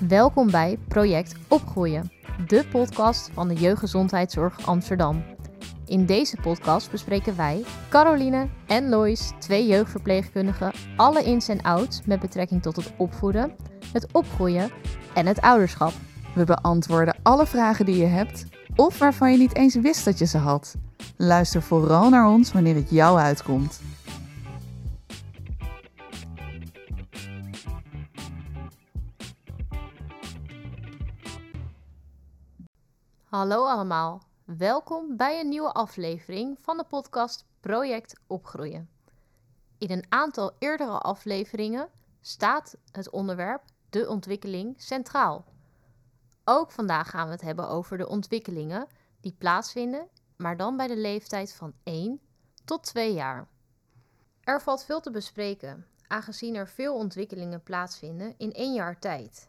Welkom bij Project Opgroeien, de podcast van de Jeugdgezondheidszorg Amsterdam. In deze podcast bespreken wij, Caroline en Lois, twee jeugdverpleegkundigen, alle ins en outs met betrekking tot het opvoeden, het opgroeien en het ouderschap. We beantwoorden alle vragen die je hebt of waarvan je niet eens wist dat je ze had. Luister vooral naar ons wanneer het jou uitkomt. Hallo allemaal, welkom bij een nieuwe aflevering van de podcast Project Opgroeien. In een aantal eerdere afleveringen staat het onderwerp de ontwikkeling centraal. Ook vandaag gaan we het hebben over de ontwikkelingen die plaatsvinden, maar dan bij de leeftijd van 1 tot 2 jaar. Er valt veel te bespreken, aangezien er veel ontwikkelingen plaatsvinden in één jaar tijd.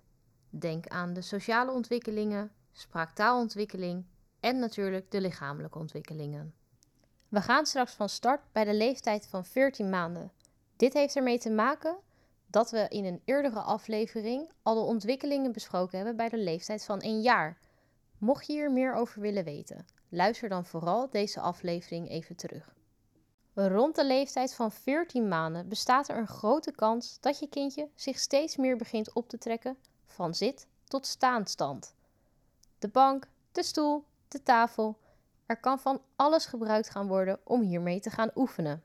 Denk aan de sociale ontwikkelingen, spraaktaalontwikkeling en natuurlijk de lichamelijke ontwikkelingen. We gaan straks van start bij de leeftijd van 14 maanden. Dit heeft ermee te maken dat we in een eerdere aflevering al de ontwikkelingen besproken hebben bij de leeftijd van 1 jaar. Mocht je hier meer over willen weten, luister dan vooral deze aflevering even terug. Rond de leeftijd van 14 maanden bestaat er een grote kans dat je kindje zich steeds meer begint op te trekken van zit tot staanstand. De bank, de stoel, de tafel. Er kan van alles gebruikt gaan worden om hiermee te gaan oefenen.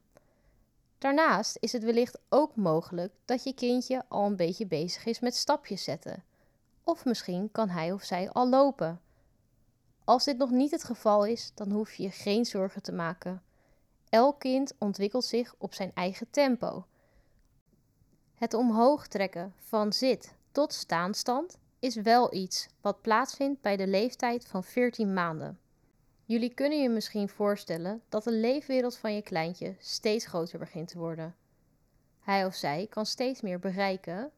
Daarnaast is het wellicht ook mogelijk dat je kindje al een beetje bezig is met stapjes zetten. Of misschien kan hij of zij al lopen. Als dit nog niet het geval is, dan hoef je je geen zorgen te maken. Elk kind ontwikkelt zich op zijn eigen tempo. Het omhoog trekken van zit tot staanstand is wel iets wat plaatsvindt bij de leeftijd van 14 maanden. Jullie kunnen je misschien voorstellen dat de leefwereld van je kleintje steeds groter begint te worden. Hij of zij kan steeds meer bereiken,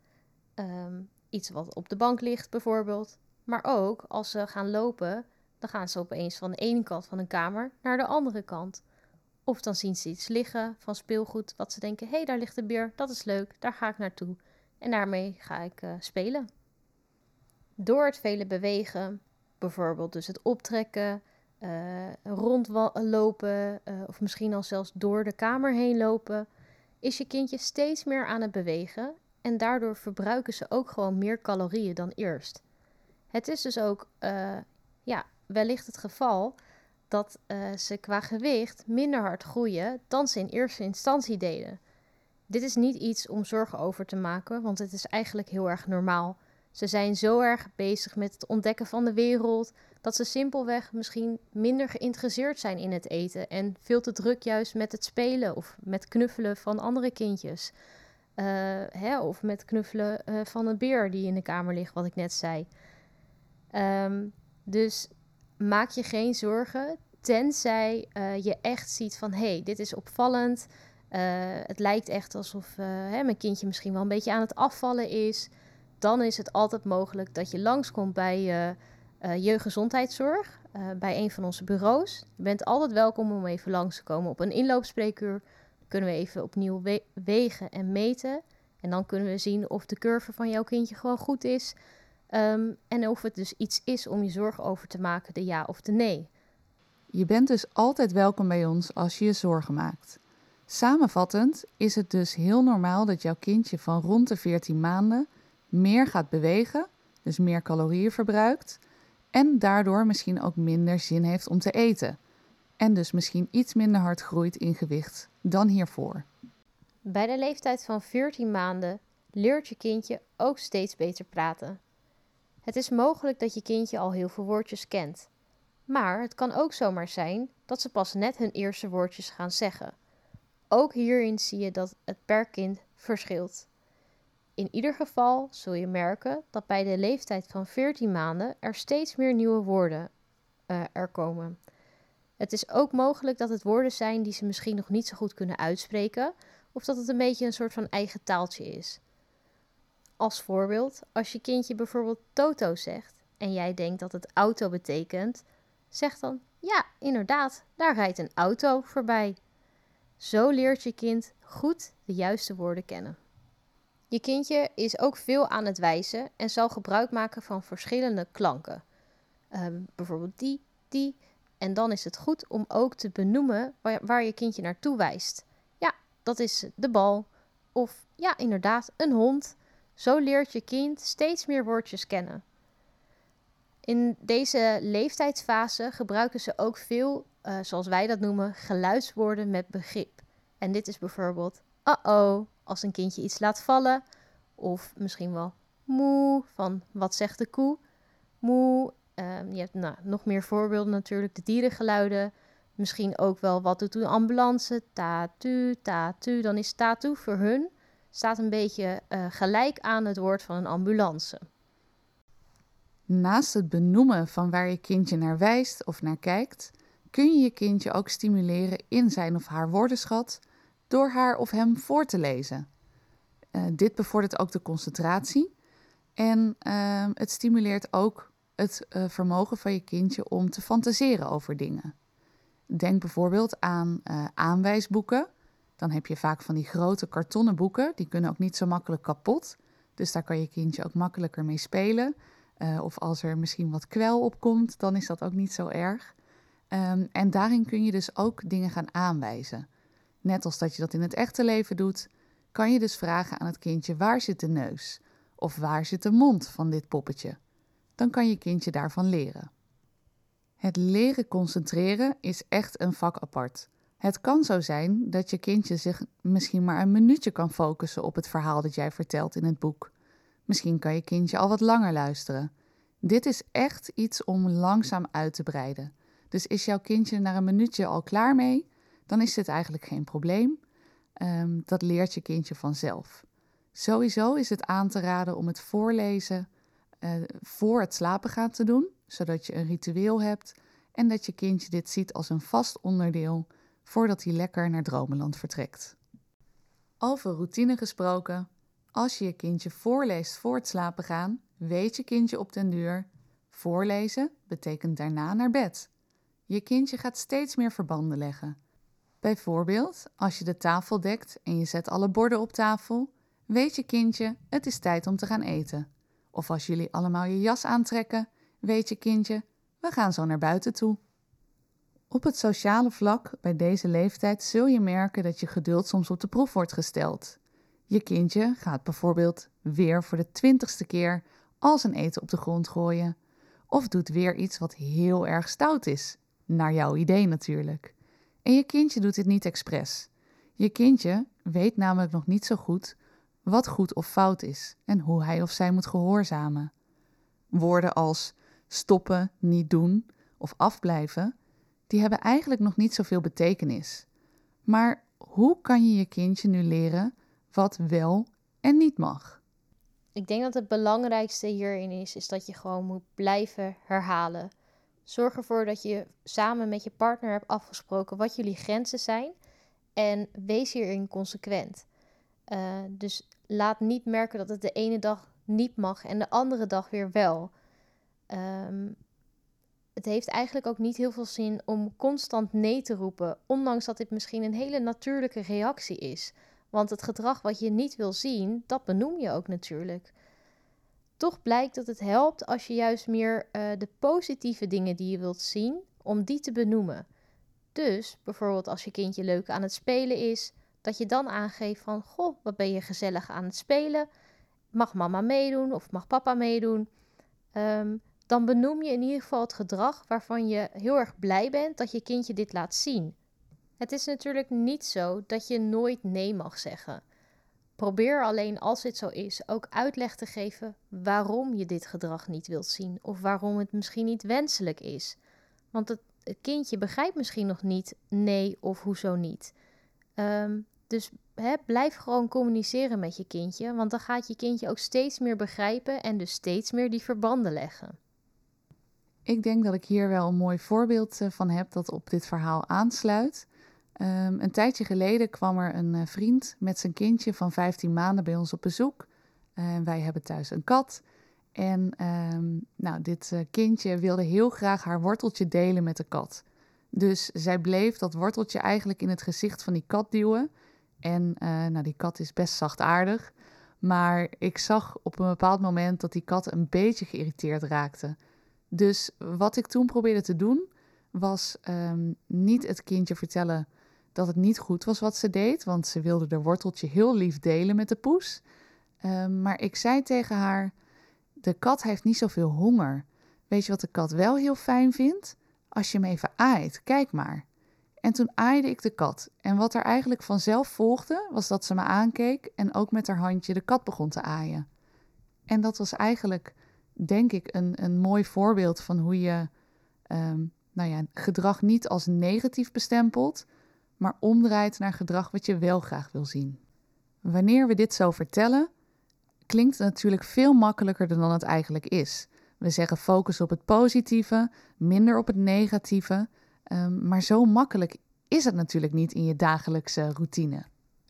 ehm, iets wat op de bank ligt bijvoorbeeld, maar ook als ze gaan lopen, dan gaan ze opeens van de ene kant van een kamer naar de andere kant. Of dan zien ze iets liggen van speelgoed wat ze denken: hé, hey, daar ligt de beer, dat is leuk, daar ga ik naartoe. En daarmee ga ik uh, spelen. Door het vele bewegen, bijvoorbeeld dus het optrekken, uh, rondlopen uh, of misschien al zelfs door de kamer heen lopen, is je kindje steeds meer aan het bewegen en daardoor verbruiken ze ook gewoon meer calorieën dan eerst. Het is dus ook uh, ja, wellicht het geval dat ze qua gewicht minder hard groeien dan ze in eerste instantie deden. Dit is niet iets om zorgen over te maken, want het is eigenlijk heel erg normaal ze zijn zo erg bezig met het ontdekken van de wereld dat ze simpelweg misschien minder geïnteresseerd zijn in het eten en veel te druk juist met het spelen of met knuffelen van andere kindjes. Uh, hè, of met knuffelen uh, van een beer die in de kamer ligt, wat ik net zei. Um, dus maak je geen zorgen, tenzij uh, je echt ziet van hé, hey, dit is opvallend. het lijkt echt alsof hè, mijn kindje misschien wel een beetje aan het afvallen is dan is het altijd mogelijk dat je langskomt bij uh, jeugdgezondheidszorg, uh, bij een van onze bureaus. Je bent altijd welkom om even langs te komen op een inloopspreekuur. Kunnen we even opnieuw we wegen en meten. En dan kunnen we zien of de curve van jouw kindje gewoon goed is. Um, en of het dus iets is om je zorgen over te maken, de ja of de nee. Je bent dus altijd welkom bij ons als je je zorgen maakt. Samenvattend is het dus heel normaal dat jouw kindje van rond de 14 maanden meer gaat bewegen, dus meer calorieën verbruikt en daardoor misschien ook minder zin heeft om te eten. En dus misschien iets minder hard groeit in gewicht dan hiervoor. Bij de leeftijd van 14 maanden leert je kindje ook steeds beter praten. Het is mogelijk dat je kindje al heel veel woordjes kent. Maar het kan ook zomaar zijn dat ze pas net hun eerste woordjes gaan zeggen. Ook hierin zie je dat het per kind verschilt. In ieder geval zul je merken dat bij de leeftijd van 14 maanden er steeds meer nieuwe woorden uh, er komen. Het is ook mogelijk dat het woorden zijn die ze misschien nog niet zo goed kunnen uitspreken, of dat het een beetje een soort van eigen taaltje is. Als voorbeeld, als je kindje bijvoorbeeld Toto zegt en jij denkt dat het auto betekent, zeg dan ja, inderdaad, daar rijdt een auto voorbij. Zo leert je kind goed de juiste woorden kennen. Je kindje is ook veel aan het wijzen en zal gebruik maken van verschillende klanken. Ehm, bijvoorbeeld die, die. En dan is het goed om ook te benoemen waar, je kindje naartoe wijst. Ja, dat is de bal. Of ja, inderdaad, een hond. Zo leert je kind steeds meer woordjes kennen. In deze leeftijdsfase gebruiken ze ook veel, uh, zoals wij dat noemen, geluidswoorden met begrip. En dit is bijvoorbeeld uh-oh, als een kindje iets laat vallen. Of misschien wel moe, van wat zegt de koe? Moe. Um, je hebt nou, nog meer voorbeelden natuurlijk, de dierengeluiden. Misschien ook wel wat doet een ambulance? Tatu, tatu. Dan is tatu voor hun staat een beetje uh, gelijk aan het woord van een ambulance. Naast het benoemen van waar je kindje naar wijst of naar kijkt, kun je je kindje ook stimuleren in zijn of haar woordenschat door haar of hem voor te lezen. Uh, dit bevordert ook de concentratie en uh, het stimuleert ook het uh, vermogen van je kindje om te fantaseren over dingen. Denk bijvoorbeeld aan uh, aanwijsboeken. Dan heb je vaak van die grote kartonnen boeken, die kunnen ook niet zo makkelijk kapot. Dus daar kan je kindje ook makkelijker mee spelen. Of als er misschien wat kwel op komt, dan is dat ook niet zo erg. Um, en daarin kun je dus ook dingen gaan aanwijzen. Net als dat je dat in het echte leven doet, kan je dus vragen aan het kindje waar zit de neus of waar zit de mond van dit poppetje. Dan kan je kindje daarvan leren. Het leren concentreren is echt een vak apart. Het kan zo zijn dat je kindje zich misschien maar een minuutje kan focussen op het verhaal dat jij vertelt in het boek. Misschien kan je kindje al wat langer luisteren. Dit is echt iets om langzaam uit te breiden. Dus is jouw kindje na een minuutje al klaar mee, dan is dit eigenlijk geen probleem. Um, dat leert je kindje vanzelf. Sowieso is het aan te raden om het voorlezen uh, voor het slapen gaan te doen, zodat je een ritueel hebt en dat je kindje dit ziet als een vast onderdeel voordat hij lekker naar Dromenland vertrekt. Over routine gesproken, als je je kindje voorleest voor het slapen gaan, weet je kindje op den duur: voorlezen betekent daarna naar bed. Je kindje gaat steeds meer verbanden leggen. Bijvoorbeeld, als je de tafel dekt en je zet alle borden op tafel, weet je kindje: het is tijd om te gaan eten. Of als jullie allemaal je jas aantrekken, weet je kindje: we gaan zo naar buiten toe. Op het sociale vlak bij deze leeftijd zul je merken dat je geduld soms op de proef wordt gesteld. Je kindje gaat bijvoorbeeld weer voor de twintigste keer al zijn eten op de grond gooien. Of doet weer iets wat heel erg stout is. Naar jouw idee natuurlijk. En je kindje doet dit niet expres. Je kindje weet namelijk nog niet zo goed wat goed of fout is en hoe hij of zij moet gehoorzamen. Woorden als stoppen, niet doen of afblijven, die hebben eigenlijk nog niet zoveel betekenis. Maar hoe kan je je kindje nu leren wat wel en niet mag? Ik denk dat het belangrijkste hierin is, is dat je gewoon moet blijven herhalen. Zorg ervoor dat je samen met je partner hebt afgesproken wat jullie grenzen zijn en wees hierin consequent. Uh, dus laat niet merken dat het de ene dag niet mag en de andere dag weer wel. Um, het heeft eigenlijk ook niet heel veel zin om constant nee te roepen, ondanks dat dit misschien een hele natuurlijke reactie is. Want het gedrag wat je niet wil zien, dat benoem je ook natuurlijk. Toch blijkt dat het helpt als je juist meer uh, de positieve dingen die je wilt zien, om die te benoemen. Dus bijvoorbeeld als je kindje leuk aan het spelen is, dat je dan aangeeft van, goh, wat ben je gezellig aan het spelen? Mag mama meedoen of mag papa meedoen? Um, dan benoem je in ieder geval het gedrag waarvan je heel erg blij bent dat je kindje dit laat zien. Het is natuurlijk niet zo dat je nooit nee mag zeggen. Probeer alleen als dit zo is ook uitleg te geven waarom je dit gedrag niet wilt zien of waarom het misschien niet wenselijk is. Want het, kindje begrijpt misschien nog niet nee of hoezo niet. Um, dus blijf gewoon communiceren met je kindje, want dan gaat je kindje ook steeds meer begrijpen en dus steeds meer die verbanden leggen. Ik denk dat ik hier wel een mooi voorbeeld eh, van heb dat op dit verhaal aansluit. Um, een tijdje geleden kwam er een uh, vriend met zijn kindje van 15 maanden bij ons op bezoek. Wij hebben thuis een kat. En um, nou, dit uh, kindje wilde heel graag haar worteltje delen met de kat. Dus zij bleef dat worteltje eigenlijk in het gezicht van die kat duwen. En nou, die kat is best zachtaardig. Maar ik zag op een bepaald moment dat die kat een beetje geïrriteerd raakte. Dus wat ik toen probeerde te doen, was ehm, niet het kindje vertellen dat het niet goed was wat ze deed, want ze wilde de worteltje heel lief delen met de poes. Ehm, maar ik zei tegen haar: De kat heeft niet zoveel honger. Weet je wat de kat wel heel fijn vindt? Als je hem even aait, kijk maar. En toen aaide ik de kat. En wat er eigenlijk vanzelf volgde, was dat ze me aankeek en ook met haar handje de kat begon te aaien. En dat was eigenlijk, denk ik, een, een mooi voorbeeld van hoe je ehm, nou ja, gedrag niet als negatief bestempelt, maar omdraait naar gedrag wat je wel graag wil zien. Wanneer we dit zo vertellen, klinkt het natuurlijk veel makkelijker dan het eigenlijk is. We zeggen focus op het positieve, minder op het negatieve. Ehm, maar zo makkelijk is het natuurlijk niet in je dagelijkse routine.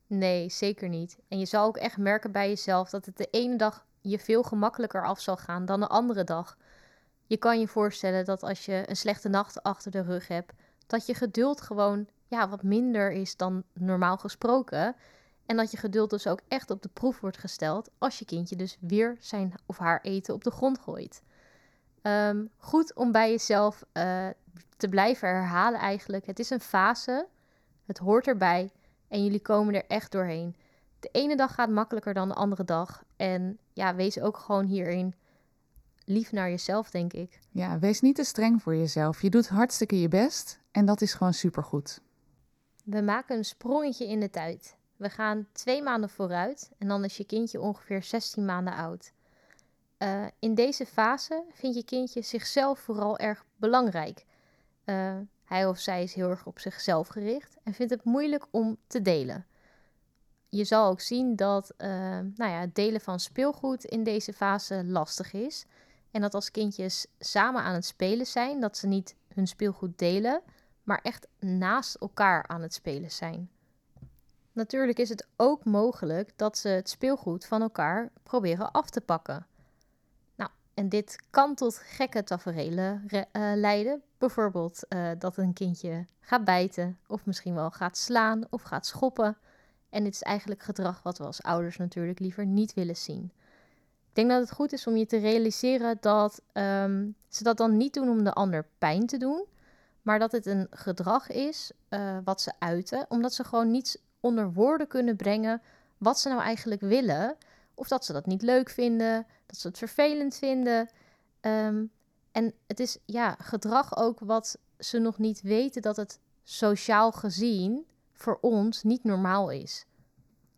Nee, zeker niet. En je zal ook echt merken bij jezelf dat het de ene dag je veel gemakkelijker af zal gaan dan de andere dag. Je kan je voorstellen dat als je een slechte nacht achter de rug hebt, dat je geduld gewoon ja, wat minder is dan normaal gesproken. En dat je geduld dus ook echt op de proef wordt gesteld als je kindje dus weer zijn of haar eten op de grond gooit. Ehm, goed om bij jezelf uh, te blijven herhalen eigenlijk. Het is een fase, het hoort erbij en jullie komen er echt doorheen. De ene dag gaat makkelijker dan de andere dag. En ja, wees ook gewoon hierin lief naar jezelf, denk ik. Ja, wees niet te streng voor jezelf. Je doet hartstikke je best en dat is gewoon supergoed. We maken een sprongetje in de tijd. We gaan twee maanden vooruit en dan is je kindje ongeveer 16 maanden oud. Uh, in deze fase vindt je kindje zichzelf vooral erg belangrijk. Uh, hij of zij is heel erg op zichzelf gericht en vindt het moeilijk om te delen. Je zal ook zien dat uh, nou ja, het delen van speelgoed in deze fase lastig is. En dat als kindjes samen aan het spelen zijn, dat ze niet hun speelgoed delen, maar echt naast elkaar aan het spelen zijn. Natuurlijk is het ook mogelijk dat ze het speelgoed van elkaar proberen af te pakken. En dit kan tot gekke taferelen uh, leiden. Bijvoorbeeld uh, dat een kindje gaat bijten, of misschien wel gaat slaan of gaat schoppen. En dit is eigenlijk gedrag wat we als ouders natuurlijk liever niet willen zien. Ik denk dat het goed is om je te realiseren dat um, ze dat dan niet doen om de ander pijn te doen, maar dat het een gedrag is uh, wat ze uiten, omdat ze gewoon niet onder woorden kunnen brengen wat ze nou eigenlijk willen. Of dat ze dat niet leuk vinden, dat ze het vervelend vinden. Um, en het is ja, gedrag ook wat ze nog niet weten dat het sociaal gezien voor ons niet normaal is.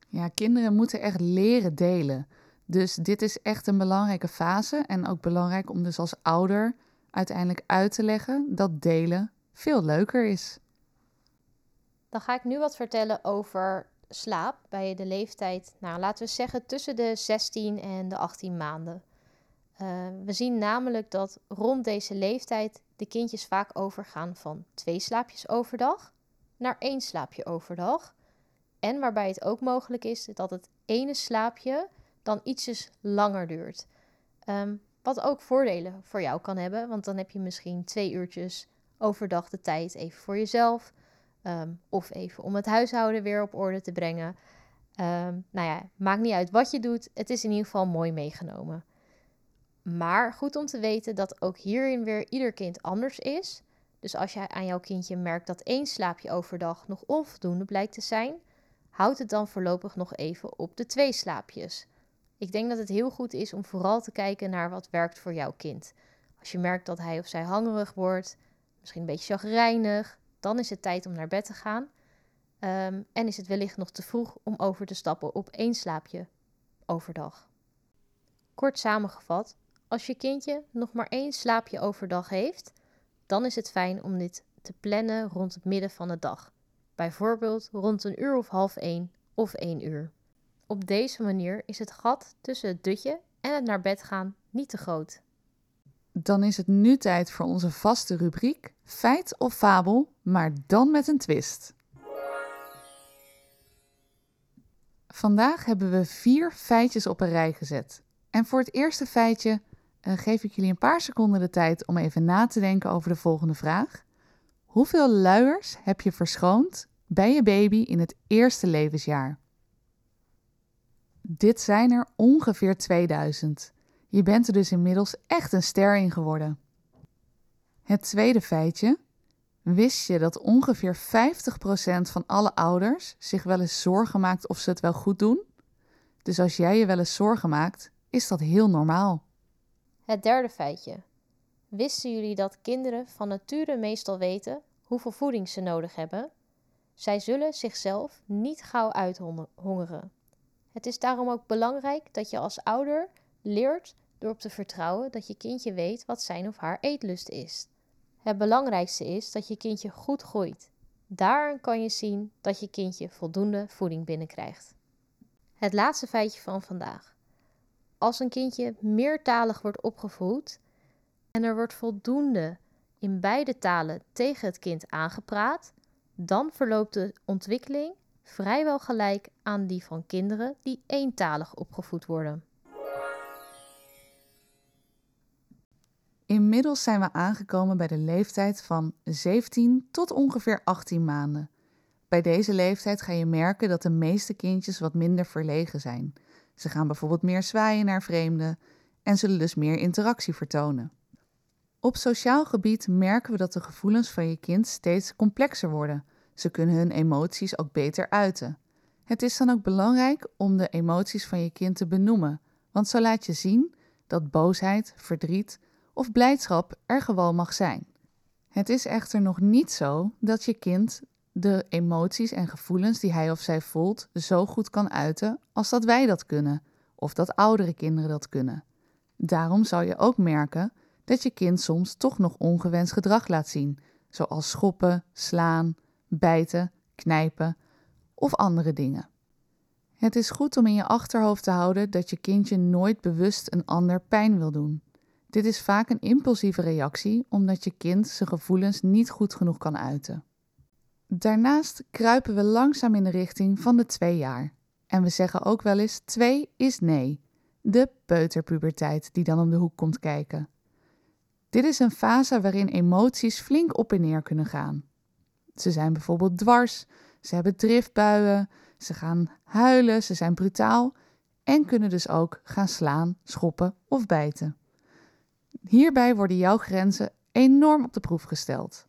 Ja, kinderen moeten echt leren delen. Dus dit is echt een belangrijke fase. En ook belangrijk om dus als ouder uiteindelijk uit te leggen dat delen veel leuker is. Dan ga ik nu wat vertellen over slaap bij de leeftijd, nou laten we zeggen tussen de 16 en de 18 maanden. Uh, we zien namelijk dat rond deze leeftijd de kindjes vaak overgaan van twee slaapjes overdag naar één slaapje overdag. En waarbij het ook mogelijk is dat het ene slaapje dan ietsjes langer duurt. Um, wat ook voordelen voor jou kan hebben, want dan heb je misschien twee uurtjes overdag de tijd even voor jezelf. Um, of even om het huishouden weer op orde te brengen. Um, nou ja, maakt niet uit wat je doet. Het is in ieder geval mooi meegenomen. Maar goed om te weten dat ook hierin weer ieder kind anders is. Dus als jij aan jouw kindje merkt dat één slaapje overdag nog onvoldoende blijkt te zijn, houd het dan voorlopig nog even op de twee slaapjes. Ik denk dat het heel goed is om vooral te kijken naar wat werkt voor jouw kind. Als je merkt dat hij of zij hangerig wordt, misschien een beetje chagrijnig, dan is het tijd om naar bed te gaan. Um, en is het wellicht nog te vroeg om over te stappen op één slaapje overdag. Kort samengevat, als je kindje nog maar één slaapje overdag heeft, dan is het fijn om dit te plannen rond het midden van de dag. Bijvoorbeeld rond een uur of half één of één uur. Op deze manier is het gat tussen het dutje en het naar bed gaan niet te groot. Dan is het nu tijd voor onze vaste rubriek Feit of fabel, maar dan met een twist. Vandaag hebben we vier feitjes op een rij gezet. En voor het eerste feitje uh, geef ik jullie een paar seconden de tijd om even na te denken over de volgende vraag. Hoeveel luiers heb je verschoond bij je baby in het eerste levensjaar? Dit zijn er ongeveer 2000. Je bent er dus inmiddels echt een ster in geworden. Het tweede feitje. Wist je dat ongeveer 50% van alle ouders zich wel eens zorgen maakt of ze het wel goed doen? Dus als jij je wel eens zorgen maakt, is dat heel normaal. Het derde feitje. Wisten jullie dat kinderen van nature meestal weten hoeveel voeding ze nodig hebben? Zij zullen zichzelf niet gauw uithongeren. Het is daarom ook belangrijk dat je als ouder leert door op te vertrouwen dat je kindje weet wat zijn of haar eetlust is. Het belangrijkste is dat je kindje goed groeit. Daaraan kan je zien dat je kindje voldoende voeding binnenkrijgt. Het laatste feitje van vandaag. Als een kindje meertalig wordt opgevoed en er wordt voldoende in beide talen tegen het kind aangepraat, dan verloopt de ontwikkeling vrijwel gelijk aan die van kinderen die eentalig opgevoed worden. Inmiddels zijn we aangekomen bij de leeftijd van 17 tot ongeveer 18 maanden. Bij deze leeftijd ga je merken dat de meeste kindjes wat minder verlegen zijn. Ze gaan bijvoorbeeld meer zwaaien naar vreemden en zullen dus meer interactie vertonen. Op sociaal gebied merken we dat de gevoelens van je kind steeds complexer worden. Ze kunnen hun emoties ook beter uiten. Het is dan ook belangrijk om de emoties van je kind te benoemen, want zo laat je zien dat boosheid, verdriet of blijdschap er gewoon mag zijn. Het is echter nog niet zo dat je kind de emoties en gevoelens die hij of zij voelt zo goed kan uiten als dat wij dat kunnen, of dat oudere kinderen dat kunnen. Daarom zal je ook merken dat je kind soms toch nog ongewenst gedrag laat zien, zoals schoppen, slaan, bijten, knijpen of andere dingen. Het is goed om in je achterhoofd te houden dat je kindje nooit bewust een ander pijn wil doen. Dit is vaak een impulsieve reactie omdat je kind zijn gevoelens niet goed genoeg kan uiten. Daarnaast kruipen we langzaam in de richting van de twee jaar. En we zeggen ook wel eens twee is nee. De peuterpuberteit die dan om de hoek komt kijken. Dit is een fase waarin emoties flink op en neer kunnen gaan. Ze zijn bijvoorbeeld dwars, ze hebben driftbuien, ze gaan huilen, ze zijn brutaal en kunnen dus ook gaan slaan, schoppen of bijten. Hierbij worden jouw grenzen enorm op de proef gesteld.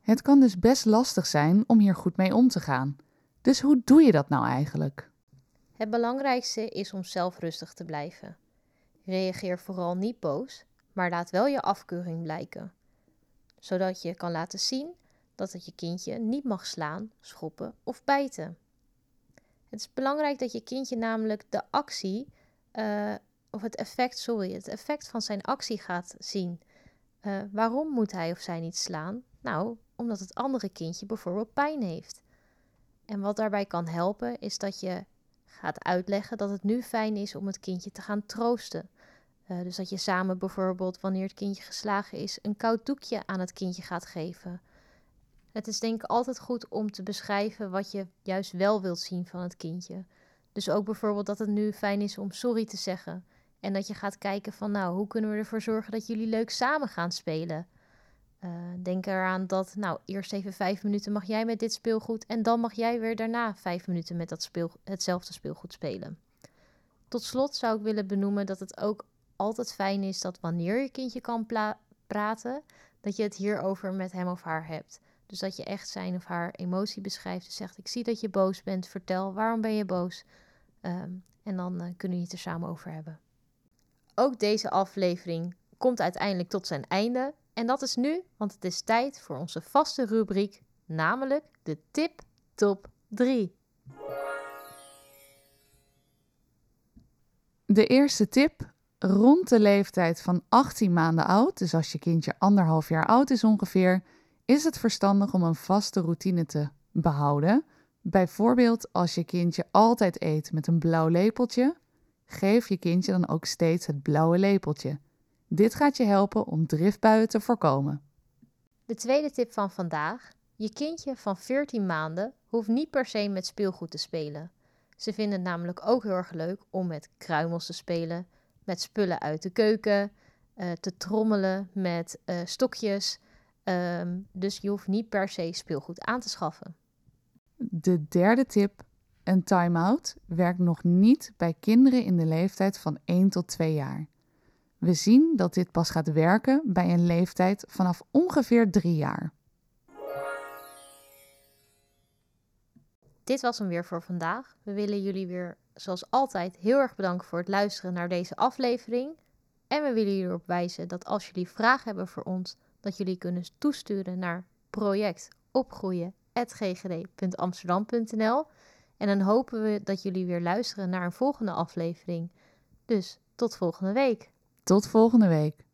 Het kan dus best lastig zijn om hier goed mee om te gaan. Dus hoe doe je dat nou eigenlijk? Het belangrijkste is om zelf rustig te blijven. Reageer vooral niet boos, maar laat wel je afkeuring blijken, zodat je kan laten zien dat het je kindje niet mag slaan, schoppen of bijten. Het is belangrijk dat je kindje namelijk de actie, uh, of het effect, sorry, het effect van zijn actie gaat zien. Uh, waarom moet hij of zij niet slaan? Nou, omdat het andere kindje bijvoorbeeld pijn heeft. En wat daarbij kan helpen, is dat je gaat uitleggen dat het nu fijn is om het kindje te gaan troosten. Uh, dus dat je samen bijvoorbeeld, wanneer het kindje geslagen is, een koud doekje aan het kindje gaat geven. Het is denk ik altijd goed om te beschrijven wat je juist wel wilt zien van het kindje. Dus ook bijvoorbeeld dat het nu fijn is om sorry te zeggen. En dat je gaat kijken van nou, hoe kunnen we ervoor zorgen dat jullie leuk samen gaan spelen? Uh, denk eraan dat, nou, eerst even vijf minuten mag jij met dit speelgoed en dan mag jij weer daarna vijf minuten met dat speel, hetzelfde speelgoed spelen. Tot slot zou ik willen benoemen dat het ook altijd fijn is dat wanneer je kindje kan praten, dat je het hierover met hem of haar hebt. Dus dat je echt zijn of haar emotie beschrijft. Dus zegt: Ik zie dat je boos bent, vertel waarom ben je boos. Um, en dan uh, kunnen we het er samen over hebben. Ook deze aflevering komt uiteindelijk tot zijn einde. En dat is nu, want het is tijd voor onze vaste rubriek, namelijk de tip top 3. De eerste tip, rond de leeftijd van 18 maanden oud, dus als je kindje anderhalf jaar oud is ongeveer, is het verstandig om een vaste routine te behouden. Bijvoorbeeld als je kindje altijd eet met een blauw lepeltje, geef je kindje dan ook steeds het blauwe lepeltje. Dit gaat je helpen om driftbuien te voorkomen. De tweede tip van vandaag. Je kindje van 14 maanden hoeft niet per se met speelgoed te spelen. Ze vinden het namelijk ook heel erg leuk om met kruimels te spelen, met spullen uit de keuken, uh, te trommelen met uh, stokjes. Um, dus je hoeft niet per se speelgoed aan te schaffen. De derde tip Een time-out werkt nog niet bij kinderen in de leeftijd van 1 tot 2 jaar. We zien dat dit pas gaat werken bij een leeftijd vanaf ongeveer 3 jaar. Dit was hem weer voor vandaag. We willen jullie weer, zoals altijd, heel erg bedanken voor het luisteren naar deze aflevering. En we willen jullie erop wijzen dat als jullie vragen hebben voor ons, dat jullie kunnen toesturen naar projectopgroeien.ggd.amsterdam.nl. En dan hopen we dat jullie weer luisteren naar een volgende aflevering. Dus tot volgende week. Tot volgende week.